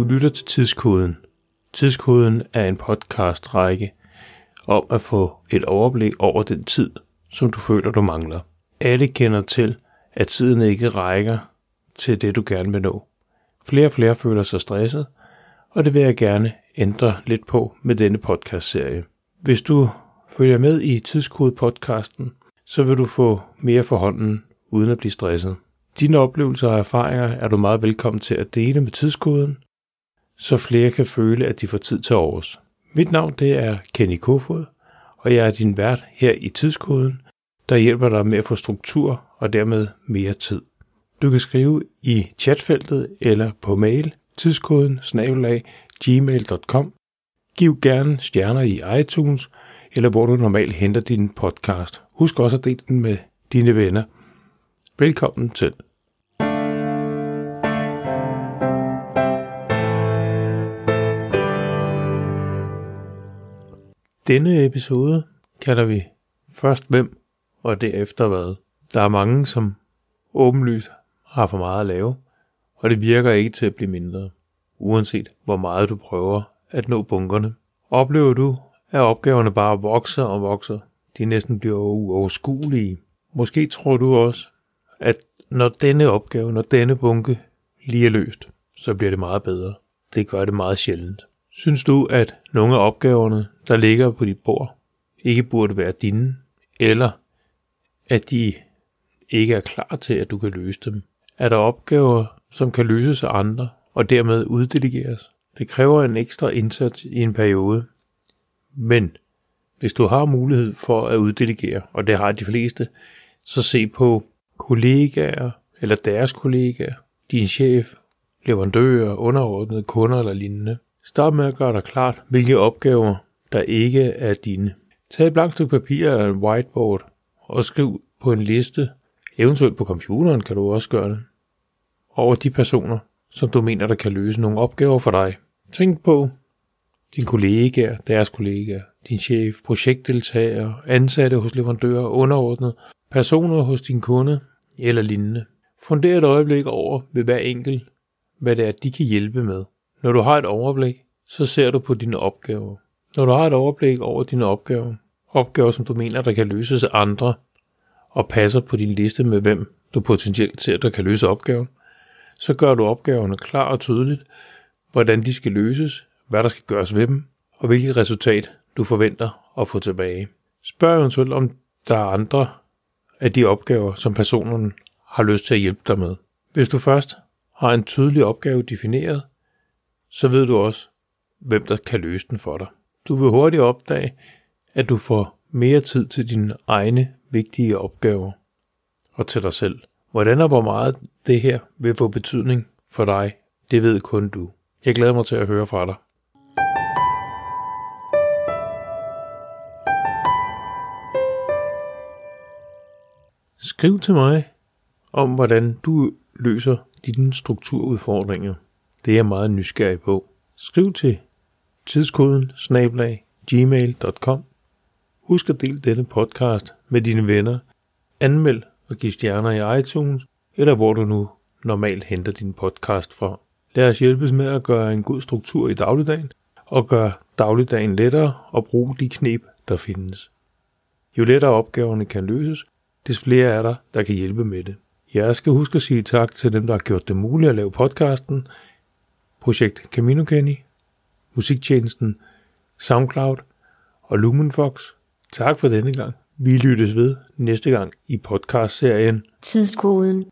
Du lytter til Tidskoden. Tidskoden er en podcastrække om at få et overblik over den tid, som du føler, du mangler. Alle kender til, at tiden ikke rækker til det, du gerne vil nå. Flere og flere føler sig stresset, og det vil jeg gerne ændre lidt på med denne podcastserie. Hvis du følger med i Tidskode-podcasten, så vil du få mere for hånden uden at blive stresset. Dine oplevelser og erfaringer er du meget velkommen til at dele med tidskoden, så flere kan føle, at de får tid til overs. Mit navn det er Kenny Kofod, og jeg er din vært her i tidskoden, der hjælper dig med at få struktur og dermed mere tid. Du kan skrive i chatfeltet eller på mail tidskoden snabelag gmail.com. Giv gerne stjerner i iTunes, eller hvor du normalt henter din podcast. Husk også at dele den med dine venner. Velkommen til. Denne episode kalder vi først hvem og derefter hvad. Der er mange, som åbenlyst har for meget at lave, og det virker ikke til at blive mindre, uanset hvor meget du prøver at nå bunkerne. Oplever du, at opgaverne bare vokser og vokser, de næsten bliver uoverskuelige. Måske tror du også, at når denne opgave, når denne bunke lige er løst, så bliver det meget bedre. Det gør det meget sjældent. Synes du, at nogle af opgaverne, der ligger på dit bord, ikke burde være dine, eller at de ikke er klar til, at du kan løse dem? Er der opgaver, som kan løses af andre, og dermed uddelegeres? Det kræver en ekstra indsats i en periode. Men hvis du har mulighed for at uddelegere, og det har de fleste, så se på kollegaer eller deres kollegaer, din chef, leverandører, underordnede kunder eller lignende. Start med at gøre dig klart, hvilke opgaver, der ikke er dine. Tag et blankt stykke papir eller en whiteboard og skriv på en liste, eventuelt på computeren kan du også gøre det, over de personer, som du mener, der kan løse nogle opgaver for dig. Tænk på dine kollegaer, deres kollegaer, din chef, projektdeltagere, ansatte hos leverandører, underordnet, personer hos din kunde eller lignende. Funder et øjeblik over ved hver enkelt, hvad det er, de kan hjælpe med. Når du har et overblik, så ser du på dine opgaver. Når du har et overblik over dine opgaver, opgaver som du mener, der kan løses af andre, og passer på din liste med hvem du potentielt ser, der kan løse opgaven, så gør du opgaverne klar og tydeligt, hvordan de skal løses, hvad der skal gøres ved dem, og hvilket resultat du forventer at få tilbage. Spørg eventuelt om der er andre af de opgaver, som personen har lyst til at hjælpe dig med. Hvis du først har en tydelig opgave defineret, så ved du også, hvem der kan løse den for dig. Du vil hurtigt opdage, at du får mere tid til dine egne vigtige opgaver og til dig selv. Hvordan og hvor meget det her vil få betydning for dig, det ved kun du. Jeg glæder mig til at høre fra dig. Skriv til mig om, hvordan du løser dine strukturudfordringer. Det er jeg meget nysgerrig på. Skriv til tidskoden snablag gmail.com. Husk at dele denne podcast med dine venner. Anmeld og giv stjerner i iTunes, eller hvor du nu normalt henter din podcast fra. Lad os hjælpes med at gøre en god struktur i dagligdagen, og gøre dagligdagen lettere og bruge de knep, der findes. Jo lettere opgaverne kan løses, des flere er der, der kan hjælpe med det. Jeg skal huske at sige tak til dem, der har gjort det muligt at lave podcasten, Projekt Camino Kenny, Musiktjenesten, Soundcloud og Lumenfox. Tak for denne gang. Vi lyttes ved næste gang i podcastserien Tidskoden